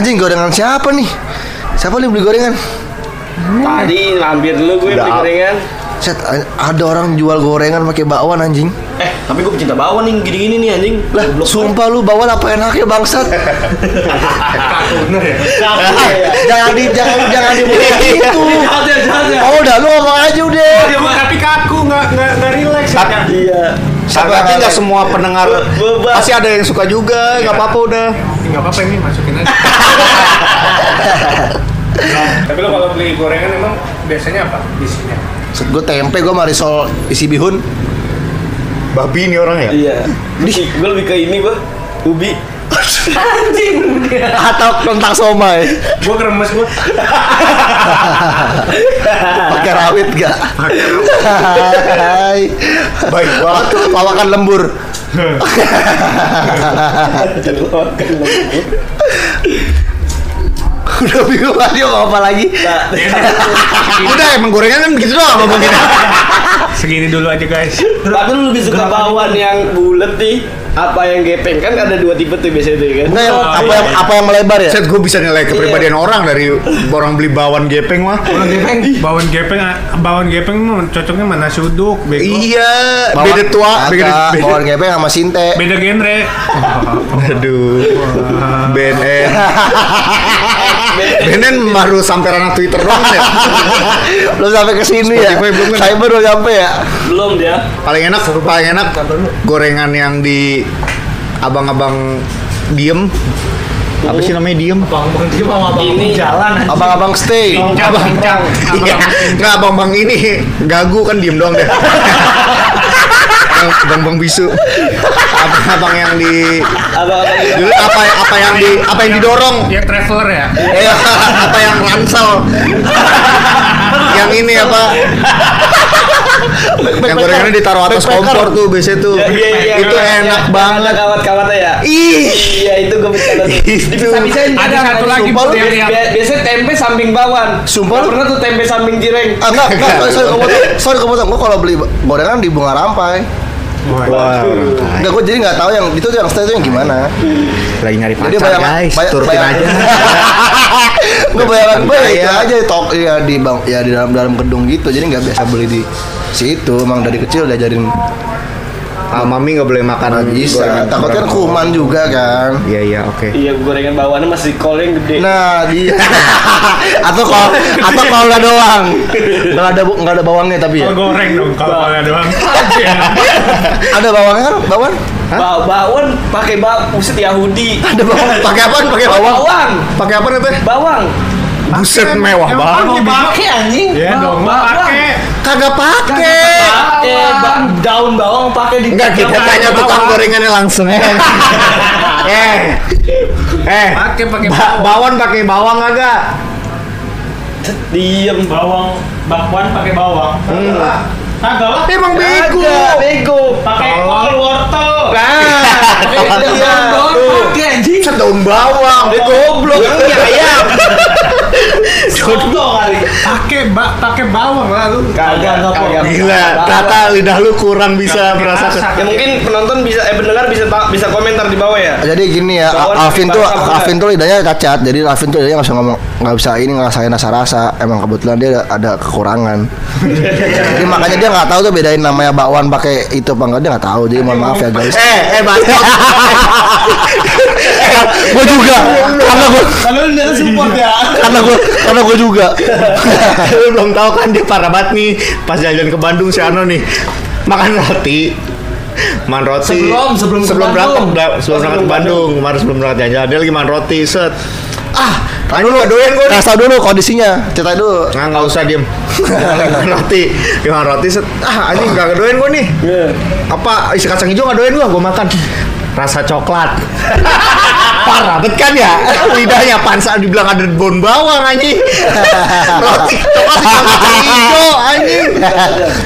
Anjing gorengan siapa nih? Siapa nih beli gorengan? Tadi mampir dulu gue beli Udah. gorengan. Set, ada orang jual gorengan pakai bakwan anjing. Eh, tapi gue pecinta bawang nih gini-gini nih anjing. Lah, Goblok. sumpah lu bakwan apa enaknya bangsat? jangan di jangan jangan dimulai gitu. Ya, jahat ya. Oh, udah lu ngomong aja udah. tapi kaku nggak nggak nggak relax ya. Iya. Tapi nggak semua pendengar pasti ada yang suka juga, nggak apa-apa udah. Nggak apa-apa ini masukin aja tapi lo kalau beli gorengan emang biasanya apa isinya gue tempe, gue marisol isi bihun. Babi ini orang ya? Iya. Gue lebih ke ini gue. Ubi. Anjing. Atau kentang somai. gue kremes gue Pakai rawit gak? Hai. Baik banget. Lawakan lembur. Jadi lo makan. Udah bingung lagi mau apa lagi? Nah, Udah emang gorengan kan begitu doang ngomongin. segini dulu aja guys Tapi lu lebih suka bawang yang bulat nih apa yang gepeng kan ada dua tipe tuh biasanya tuh kan. Enggak yang apa yang apa yang melebar ya? Set gue bisa nilai kepribadian orang dari orang beli bawang gepeng mah. bawang gepeng bawang gepeng mah cocoknya mana suduk bego Iya, Bawang- beda tua, beda Agak, beda. Bawang gepeng sama sinte. beda genre Aduh, BNN. BNN baru sampai ranah Twitter doang ya. Belum sampai ke sini ya. Belum kan? Saya baru sampai ya. Belum dia. Paling enak, paling enak gorengan yang di abang-abang diem. Apa sih namanya diem? Ini jalan. Abang-abang stay. Abang, iya, nggak abang-abang ini gagu kan diem doang deh. Yang abang-abang bisu. Abang-abang yang di Apa-apa gitu. dulu apa apa yang di apa yang didorong? yang traveler ya Eh, apa yang ransel? yang ini apa? yang gorengannya ditaruh atas kompor tuh biasanya tuh. Ya, iya, iya, itu iya, enak iya. banget. Kawat-kawatnya ya. Ih. Iya itu gue bercanda tuh. Itu. Bisa-bisain ada satu lagi Sumpah yang, yang Biasanya tempe samping bawang. Sumpah pernah tuh tempe samping jireng. Ah, enggak, enggak, sorry, sorry, kepotong. Sorry, kepotong. Gue kalau beli gorengan di bunga rampai. Wah, Enggak, gue jadi nggak tahu yang itu tuh yang stay itu yang gimana. lagi nyari Jadi pacar bayang- guys, bayang- turutin bayang- aja. Gue bayangan gue ya itu aja tok ya di bang ya di dalam dalam gedung gitu. Jadi nggak biasa beli di situ. Emang dari kecil diajarin Ah, mami nggak boleh makan nggak bisa. gorengan- Takut kan gorengan. kuman juga kan. Iya iya oke. Iya gorengan bawaannya masih kol yang gede. Nah, dia atau kalau atau kalau nggak doang, nggak ada bu- nggak ada bawangnya tapi ya. kalau goreng dong kalau kalau doang Ada bawangnya kan? Bawang? Ba bawang pakai bawang Yahudi. Ada bawang. Pakai apa? Pakai bawang. Bawang. Pakai apa nih teh? Bawang. Buset mewah banget. Pakai anjing. ya dong pakai Kagak pakai. Pakai ba- daun bawang pakai di Enggak kita tanya tukang gorengannya langsung eh. eh. Eh. Pakai, pakai Ba- bawang pakai bawang agak. Diem. bawang bakwan pakai bawang kagak lah Emang bego. Bego. pakai kol wortel Nah, Iya. pakai anjing. Daun bawang. Dia goblok ini ayam. Contoh kali. pakai ba pakai bawang lah lu Kagak kagak. Gila, Tata lidah lu kurang bisa merasakan. kerasa. Ya mungkin penonton bisa eh pendengar bisa bisa komentar di bawah ya. Jadi gini ya, Alvin pakai tuh. Alvin tuh lidahnya cacat. Jadi Alvin tuh lidahnya nggak bisa ngomong, nggak bisa ini ngerasain rasa-rasa. Emang kebetulan dia ada, kekurangan. Jadi makanya dia nggak tahu tuh bedain namanya bakwan pakai itu apa enggak dia nggak tahu. Jadi mohon maaf ya guys. Eh, eh, Mas. gue juga, karena gue Kalau lu support ya. karena gue karena gue juga. lu belum tahu kan dia parah banget nih pas jalan ke Bandung si Ano nih makan roti makan roti Sebelum- sebelum ke sebelum berangkat sebelum berangkat ke Bandung kemarin sebelum berangkat jalan dia lagi makan roti set ah dulu gak doyan gue Kasih tau dulu kondisinya, ceritain dulu. Nah, nggak usah diem. Makan roti, makan roti set. Ah, anjing gak doyan gue nih. Apa isi kacang hijau gak doyan gue? Gue makan rasa coklat. Parah bet kan ya? Lidahnya pansa dibilang ada bon bawang anjing. roti coklat hijau anjing.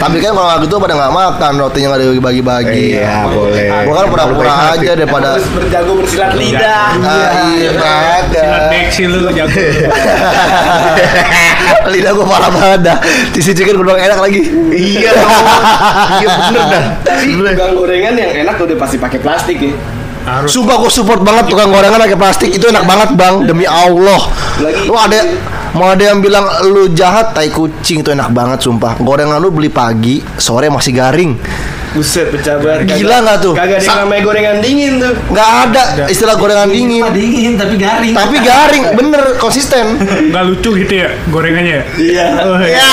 Tapi kan kalau gitu pada nggak makan rotinya nggak dibagi-bagi. Iya, boleh. Gue kan pura-pura aja daripada. Harus berjago bersilat lidah. Ah, iya, ada. silat beksi lu jago Lidah gue parah banget dah. Tisi chicken gue enak lagi. iya, iya bener dah. Tapi gorengan yang enak udah pasti pakai plastik ya. Harus. Sumpah gue support banget tukang gorengan pakai plastik itu enak banget bang demi Allah. Lagi- Lu ada mau ada yang bilang lu jahat tai kucing itu enak banget sumpah. Gorengan lu beli pagi sore masih garing. Buset pecah banget. Gila nggak tuh? Kagak ada yang namanya gorengan dingin tuh. Nggak ada istilah gorengan dingin. Dingin tapi garing. Tapi garing bener konsisten. Nggak lucu gitu ya gorengannya ya? Iya. Oh, iya.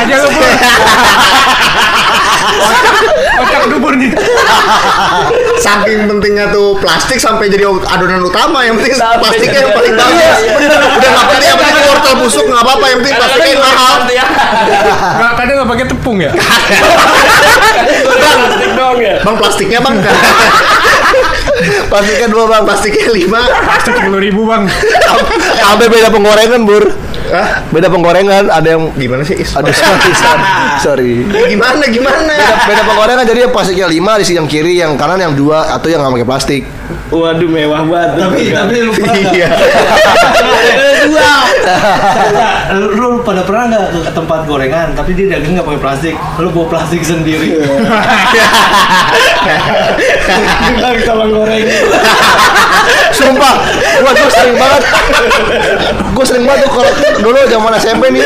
aja lu. Kocak dubur nih. Saking pentingnya tuh plastik sampai jadi adonan utama yang penting Sampai plastiknya yang paling bagus. Iya, iya. Udah nggak penting yang penting wortel busuk nggak apa-apa yang penting plastiknya yang mahal. Nggak kadang nggak pakai tepung ya? Plastik dong ya. Bang plastiknya bang Plastiknya dua bang. Plastiknya lima Pasti sepuluh ribu bang. Sampai beda penggorengan bur. Hah? Beda penggorengan ada yang Gimana sih? Is? Aduh sorry sorry, sorry. Gimana gimana? Beda, beda penggorengan jadi yang plastiknya lima di sisi yang kiri yang kanan yang dua atau yang nggak pakai plastik. Waduh mewah banget. Tapi tapi lu pernah nggak? Iya. dua. lu, lu pada pernah nggak ke tempat gorengan tapi dia dagang nggak pakai plastik lu bawa plastik sendiri Bilang tolong goreng. Sumpah, gua tuh sering banget. Gua sering banget tuh kalau dulu zaman SMP nih.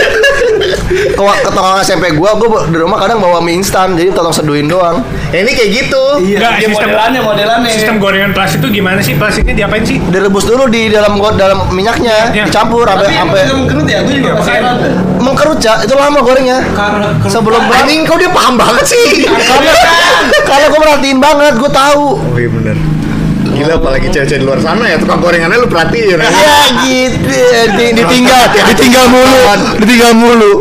Ke, ke SMP gua, gua di rumah kadang bawa mie instan, jadi tolong seduhin doang. Ya, ini kayak gitu. Nggak, Ya, modelannya modelannya. Sistem gorengan plastik itu gimana sih? Plastiknya diapain sih? Direbus dulu di dalam dalam minyaknya, Iya. dicampur sampai sampai belum kerut ya, gue juga heran. mengkerut Cak. itu lama gorengnya. karena Sebelum berapa? Anjing kau dia paham banget sih. Karena karena gua perhatiin banget, gua tahu. Oh iya bener. Gila apalagi cewek-cewek di luar sana ya tukang gorengannya lu perhatiin. ya. Ya gitu, Di- ditinggal, ditinggal mulu, ditinggal mulu.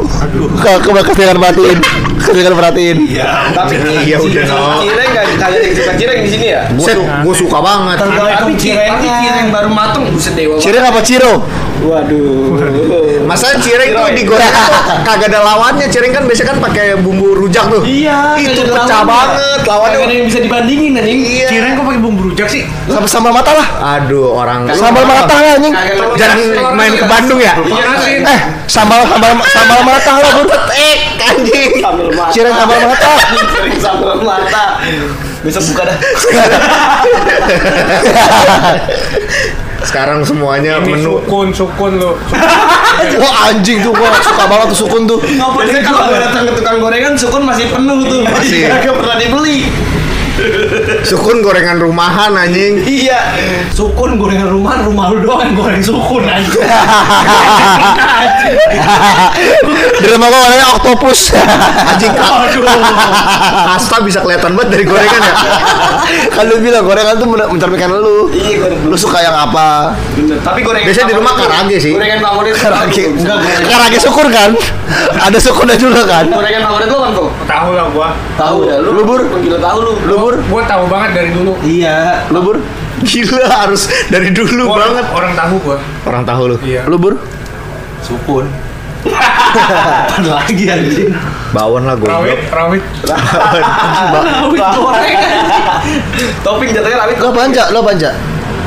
Ke ke keseringan perhatiin, keseringan perhatiin. Tapi Iya, udah, no. Cireng nggak kagak ada yang suka cireng di sini ya? Set, gue suka banget. Tapi cireng, cireng baru matang buset dewa. Cireng apa Ciro? Waduh. Masa cireng tuh digoreng tuh kagak ada lawannya. Cireng kan biasanya kan pakai bumbu rujak tuh. Iya, Itu pecah banget. Lawannya Kagak ada yang bisa dibandingin anjing. Iya. Cireng kok pakai bumbu rujak sih? Sama sambal mata lah. Aduh orang Sambal mata lah anjing. Jangan main ke Bandung ya. Iya. Eh, sambal sambal sambal mata lah, Bur. Eh, anjing. Cireng sambal mata. Cireng sambal mata. Bisa buka dah. Sekarang semuanya Ini menu sukun, sukun lo. Wah anjing tuh gua suka banget tuh sukun tuh. Kalau datang ke tukang gorengan, sukun masih penuh tuh. Masih. Kagak pernah dibeli. Sukun gorengan rumahan anjing. Iya. sukun gorengan rumah rumah lu doang yang goreng sukun aja Di rumah gua warnanya oktopus. Anjing Asta bisa kelihatan banget dari gorengan ya. kan lu bilang gorengan tuh men- mencerminkan lu. Iya, gorengan. Lu suka yang apa? Bener. Tapi gorengan Biasanya di rumah karage tuh- sih. Gorengan favorit Karage. Karage syukur kan? Ada syukurnya juga kan? Gorengan favorit lu kan kok? Tahu lah gua. Tahu ya lu. Lu, Bur? Gila tahu lu. Lu bur? Gua tahu banget dari dulu. iya Lu bur? Gila harus dari dulu Gua banget. Orang tahu gua. Orang tahu lu. Iya. Lu bur? sukun apa lagi anjing Bawon lah gue. Rawit, rawit. Rawit goreng Topping jatuhnya rawit. Lo panja, lo panja.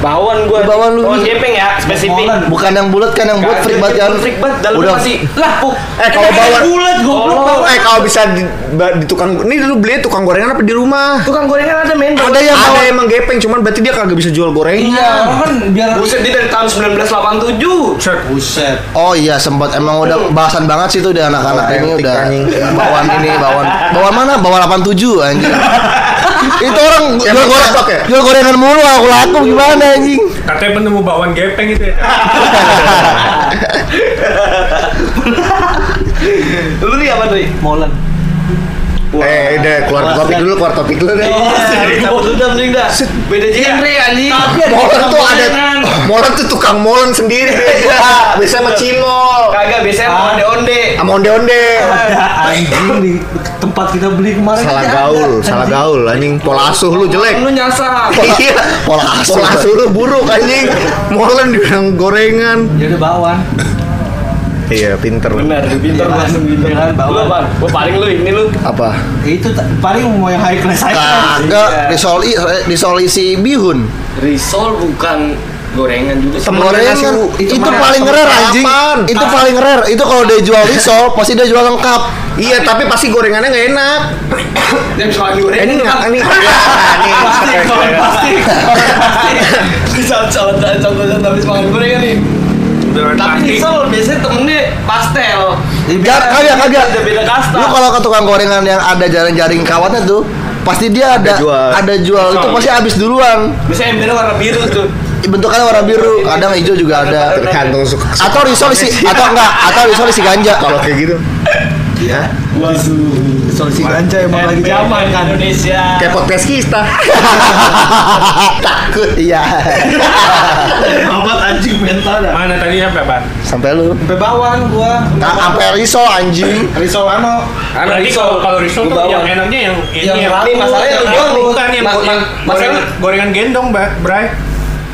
Bawon gua. Bawon lu. Bawon gepeng ya, spesifik. Bukan yang bulat kan yang bulat freak banget kan? Freak banget. Dalamnya Udah. masih lah, Puk. Eh kalau bawon bulat goblok Oh, Eh kalau bisa di, di tukang ini dulu beli tukang gorengan apa di rumah? Tukang gorengan ada men. Ada yang Ada bawon. emang gepeng cuman berarti dia kagak bisa jual goreng. iya kan biar Buset dia dari tahun 1987. Set. buset Oh iya sempat emang udah bahasan banget sih tuh udah anak-anak ini udah anjing. bawaan ini bawaan bawaan mana bawaan 87 anjing. Itu orang Yang jual goreng cocok ya? jual gorengan mulu aku laku gimana anjing. Katanya penemu bakwan gepeng itu ya. Lu nih apa nih? molen Eh, udah keluar topik dulu, keluar topik dulu deh. Cabut udah mending dah. Beda genre anjing. Molen tuh ada Molen tuh tukang molen sendiri beda. Biasa sama cimol. Kagak biasanya mau onde-onde. Sama onde-onde. ada anjing di tempat kita beli kemarin Salah gaul, salah anjing. gaul anjing. Pola asuh lu jelek. Lu nyasar. Iya. Pola asuh. Pola asuh lu buruk anjing. Molen dibilang gorengan. ya udah bawan Iya, pinter. Benar, pinter Iya, langsung gitu. iya kan, Lu? Gua paling lu ini lu. Apa? itu paling mau yang high class high class Kagak disoli disolusi bihun. Risol bukan gorengan juga sih. Gorengan itu, temen- paling rare anjing. Itu paling rare. Itu kalau dia jual risol pasti dia jual lengkap. Iya, tapi pasti gorengannya nggak enak. Dia bisa Eh, ini nggak ini. Plastik, kalau plastik. bisa salah contoh tapi makan gorengan nih Beneran tapi plastik. misal biasanya temennya pastel Gak, kagak, kagak. Beda- beda kasta Lu kalau ke tukang gorengan yang ada jaring-jaring kawatnya tuh, pasti dia ada jual. ada jual itu pasti habis duluan. biasanya embernya warna biru tuh Bentukannya warna biru, kadang hijau juga ada. Tergantung suka. Atau risol isi atau enggak, atau risol isi ganja. Kalau kayak gitu. Ya, Solusi ganja emang lagi zaman kan. Indonesia kayak podcast kita. Takut. Iya. Amat anjing mental dah. Mana tadi sampai apa? Sampai lu. Sampai bawaan gua. Nah, sampai risol anjing. Risol ano? Berarti kalau kalau risol tuh yang enaknya yang ini Yang rame, masalahnya doang nih. bukan yang gorengan masalah- gorengan gendong, Mbak, Bray.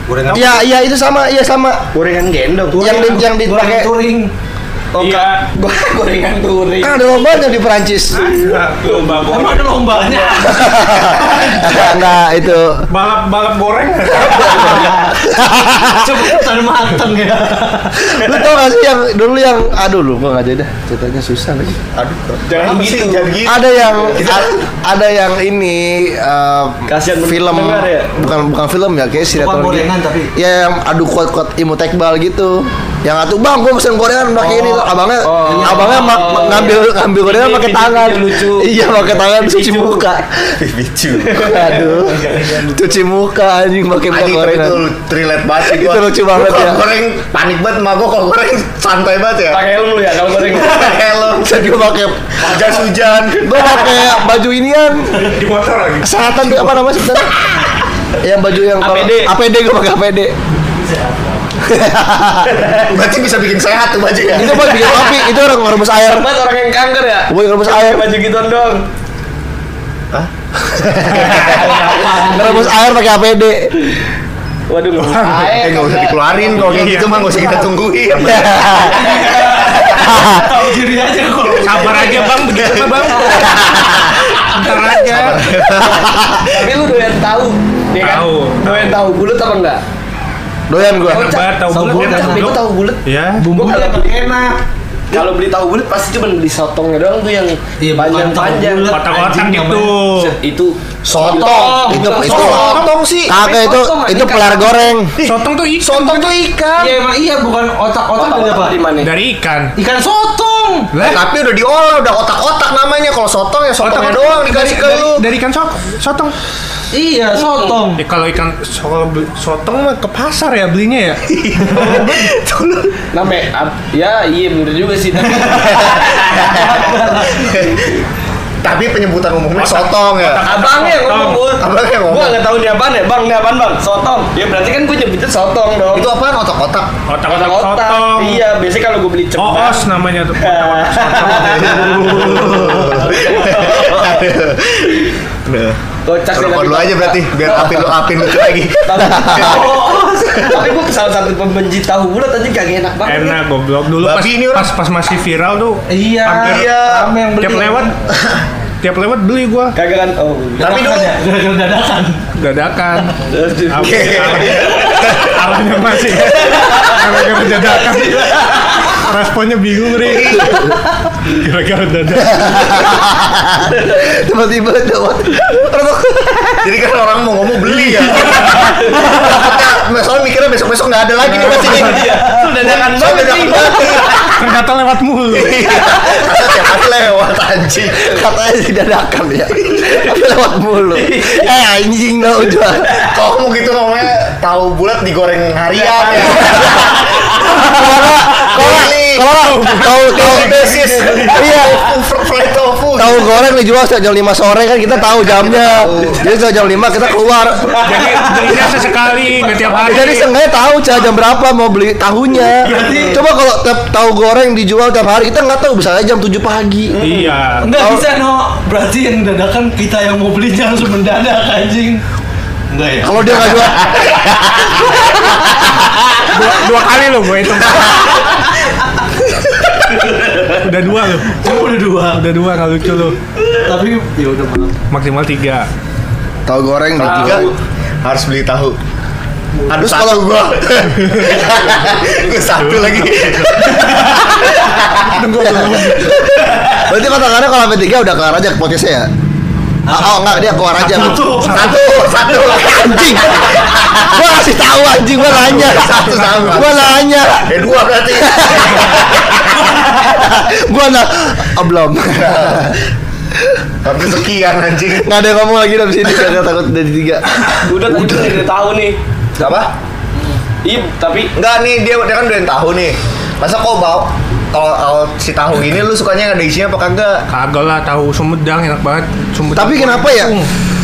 Gorengan. Iya, iya itu sama, iya sama. gorengan gendong Yang di yang dipakai touring. Oh, Iya. Gua- gorengan touring kan ada lombanya di Perancis. Lomba Emang ada lombanya. Enggak itu. balap balap goreng. Cepetan mateng ya. Lu tau gak sih yang dulu yang aduh lu gua enggak jadi dah. Ceritanya susah lagi. Aduh, jangan gitu. Jangan gitu. Ada yang a- ada yang ini eh, Kasihan film ya? bukan bukan film ya kayak sinetron gitu. gorengan tapi. Ya yang adu kuat-kuat imutekbal gitu. Yang atuh bang, gua pesen gorengan pakai ini abangnya Oh. abangnya ma- ma- ngambil ngambil gorengan pakai tangan. lucu. Iya pakai tangan cuci muka. Lucu. Aduh. Cuci muka anjing pakai tapi gorengan. itu relate banget sih gua. Itu lucu banget ya. goreng panik banget sama gua kalau goreng santai banget ya. pakai helm lu ya kalau goreng Helm, Saya juga pakai jas hujan. gua pakai baju inian Di motor lagi. kesehatan apa namanya sebenarnya? yang baju yang APD. APD gue pakai APD. Berarti bisa bikin sehat tuh baju ya. itu buat bikin kopi, itu orang ngerebus air. Buat orang yang kanker ya Gue ngerebus air, baju gitu dong ngerebus air pakai APD. waduh nggak usah Eh nggak usah dikeluarin kalau kayak gitu mah nggak usah kita tungguin. Tahu diri aja kok. Sabar aja, Bang, begitu mah, Bang. Ntar aja. tapi lu doyan tahu ya kan Tahu. doyan tahu bulat apa enggak Doyan gue. Enak banget tahu Tahu bulat. Gue Bro. tahu bulat Ya. Gue kagak paling enak kalau beli tahu bulat pasti cuma beli sotongnya doang tuh yang Iya, panjang-panjang tahu. Kotak-kotak gitu. itu Sotong. Itu Sotong sih. kagak itu itu pelar goreng. Sotong tuh ikan. Sotong tuh ikan. Iya emang iya bukan otak-otak dari apa? Dari ikan. Ikan sotong. Eh, tapi udah diolah, udah otak-otak namanya. Kalau sotong ya sotongnya doang dikasih ke dari, lu. dari ikan sotong. Iya, sotong. Eh, kalau ikan kalau sotong mah ke pasar ya belinya ya. Namanya ap- ya iya bener juga sih tapi Tapi penyebutan umumnya sotong ya. abangnya yang ngomong. Abangnya yang ngomong. Gua nggak tahu ini apaan ya bang ini apaan bang sotong ya berarti kan gue nyebutnya sotong dong Itu apaan otak-otak? Otak-otak otak sotong. iya biasanya kalau gue beli Oh, cemang os namanya tuh. Nah, kocak sih, rokok dulu aja berarti biar apin lu apin lucu lagi. tapi gue salah satu pembenci tahu bulat aja kagak enak banget Enak goblok dulu pas, ini pas pas masih viral tuh. Iya. Hampir Iya. Yang beli. tiap lewat tiap lewat beli gua kagak kan oh Tapi dulu ya, gara-gara dadakan. dadakan. Arahnya? Masih gara-gara dadakan. Responnya bingung ri. Gara-gara dadakan. Tiba-tiba jadi kan orang mau ngomong beli ya. Soalnya mikirnya besok-besok nggak ada lagi nih pasti nih. Lu dadakan banget. Ternyata lewat mulu. Kata hari lewat anjing. katanya sih dadakan ya. Tapi lewat mulu. Eh anjing tau jual. Kalau mau gitu ngomongnya tahu bulat digoreng harian ya. Kalau kalau tahu tahu basis. Iya. Tofu, fried tofu. Tahu goreng dijual sejak jam 5 sore kan kita tahu jamnya. Jadi sejak jam 5 kita keluar. Jadi belinya sesekali, nggak tiap hari. Jadi seenggaknya tahu Ca, jam berapa mau beli tahunya. Coba kalau tiap tahu goreng dijual tiap hari kita nggak tahu bisa aja jam 7 pagi. Iya. Enggak Oh. bisa no. Berarti yang dadakan kita yang mau belinya langsung mendadak anjing. Enggak ya? Kalau dia nggak jual, Dua, dua kali lo gue hitung. udah dua lo. Udah dua. Udah dua nggak lucu lo. Tapi ya udah maaf. Maksimal tiga. tahu goreng dijual. tiga harus beli tahu. Aduh satu kalau- gua. Gua satu lagi. Berarti katakannya kalau sampai tiga udah kelar aja podcastnya ya? Ah, oh enggak dia keluar aja Satu, satu, satu. anjing gua kasih tahu anjing gua nanya Satu sama. gua nanya Eh dua berarti. gua na oh, belum Hampir sekian anjing. nggak ada ngomong lagi dari sini karena takut dari tiga Udah udah udah tahu nih. Apa? Iya, tapi Enggak nih dia dia kan udah yang tahu nih. Masa kau bau kalau kalau si tahu ini lu sukanya ada isinya apa kagak? Kagak lah tahu Sumedang enak banget. Sumedang. tapi kenapa ya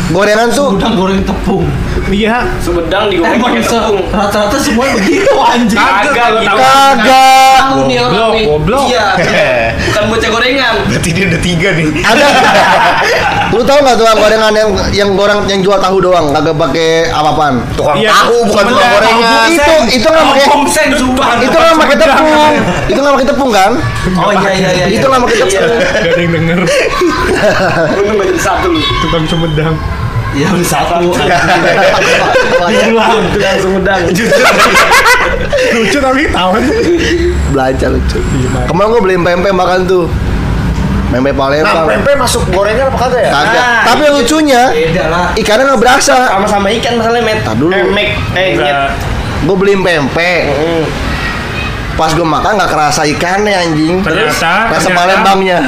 gorengan tuh Udang goreng tepung. Iya. Sumedang digoreng pakai tepung. rata-rata semua begitu anjing. Kagak gitu. tahu. kagak Tahu nih orang Goblok, goblok. Iya. Bukan bocah gorengan. Berarti dia udah tiga nih. ada lu tahu nggak tuh gorengan yang yang goreng yang jual tahu doang kagak pakai apa-apaan Tukang Iya, tahu bukan tukang Sumedang. gorengan. itu itu nggak pakai Komsen sumpah. itu nggak pakai tepung itu nggak pakai tepung kan Oh iya iya iya. itu pakai tepung Gak ada yang denger. Untung gak jadi satu lu. Tukang Sumedang. Iya udah satu. Pulang tukang Sumedang. Lucu tapi tahu. belajar lucu kemarin gua beli pempek makan tuh pempek Nah, Palembang pempek masuk gorengan apa kagak ya? kagak Nah, tapi yang lucunya ikannya nggak berasa Sama-sama ikan masalahnya, Met. Tar dulu. Eh, Mek. Eh, gue beliin pempek Mm. Pas gue makan nggak kerasa ikannya anjing Ternyata. rasa ternyata- Palembangnya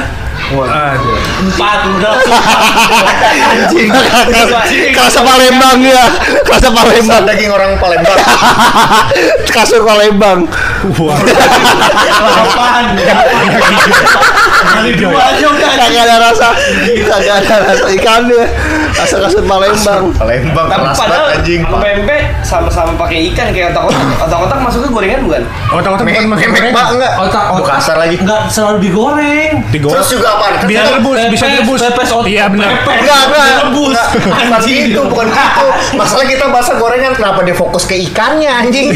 Empat udah. anjing kerasa Palembangnya kerasa Palembang Daging orang Palembang. kasur Palembang Wah. Delapan. Kali dua aja udah. kagak ada rasa kagak ada rasa ikannya rasa kasur Palembang Palembang Tapi banget padahal anjing. pempek sama-sama pakai ikan kayak otak-otak. Otak-otak masuknya gorengan bukan? Otak-otak bukan masuk memek goreng. pak enggak? Otak Lu otak. kasar lagi. Enggak selalu digoreng. Digoreng. Terus juga apa? Kan Bisa kita- direbus, bisa direbus. pepes otak. Iya benar. Enggak, enggak, enggak, bukan gitu, bukan gitu. Masalah kita bahasa gorengan, kenapa dia fokus ke ikannya anjing?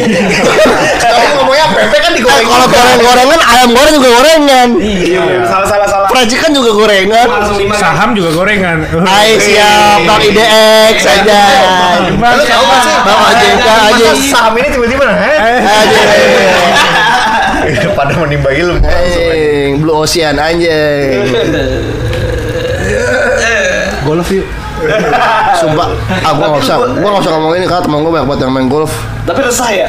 Sekarang ngomongnya pempek kan Eh, digoreng. kalau juga. goreng-gorengan ayam goreng juga gorengan Iya, salah salah salah. fried chicken juga gorengan? Saham juga gorengan. Hai siap Bang IDX saja Lu tahu gak sih? Bang AJK aja saham ini tiba-tiba heh? Pada menimba ilmu. Anjing, Blue Ocean anjing. Golf yuk. Sumpah, ah gua nggak usah, gua nggak usah ngomong ini karena temen gua banyak banget yang main golf. Tapi resah ya?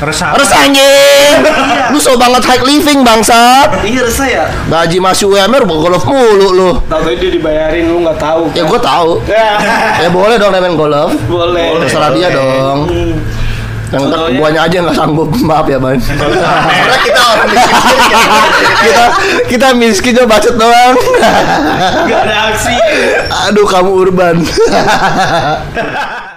Resah. Harus anjing, lu so banget high living bangsat. Iya resah ya. Gaji masih UMR golf mulu lu. Tadi dia dibayarin lu nggak tahu. Ya gua tahu. Ya, Ya boleh dong main golf. boleh. Terserah dia dong. Yang Contohnya? guanya aja nggak sanggup, maaf ya ban. Karena kita orang miskin. kita kita miskin cuma bacot doang. Gak ada aksi. Aduh kamu urban.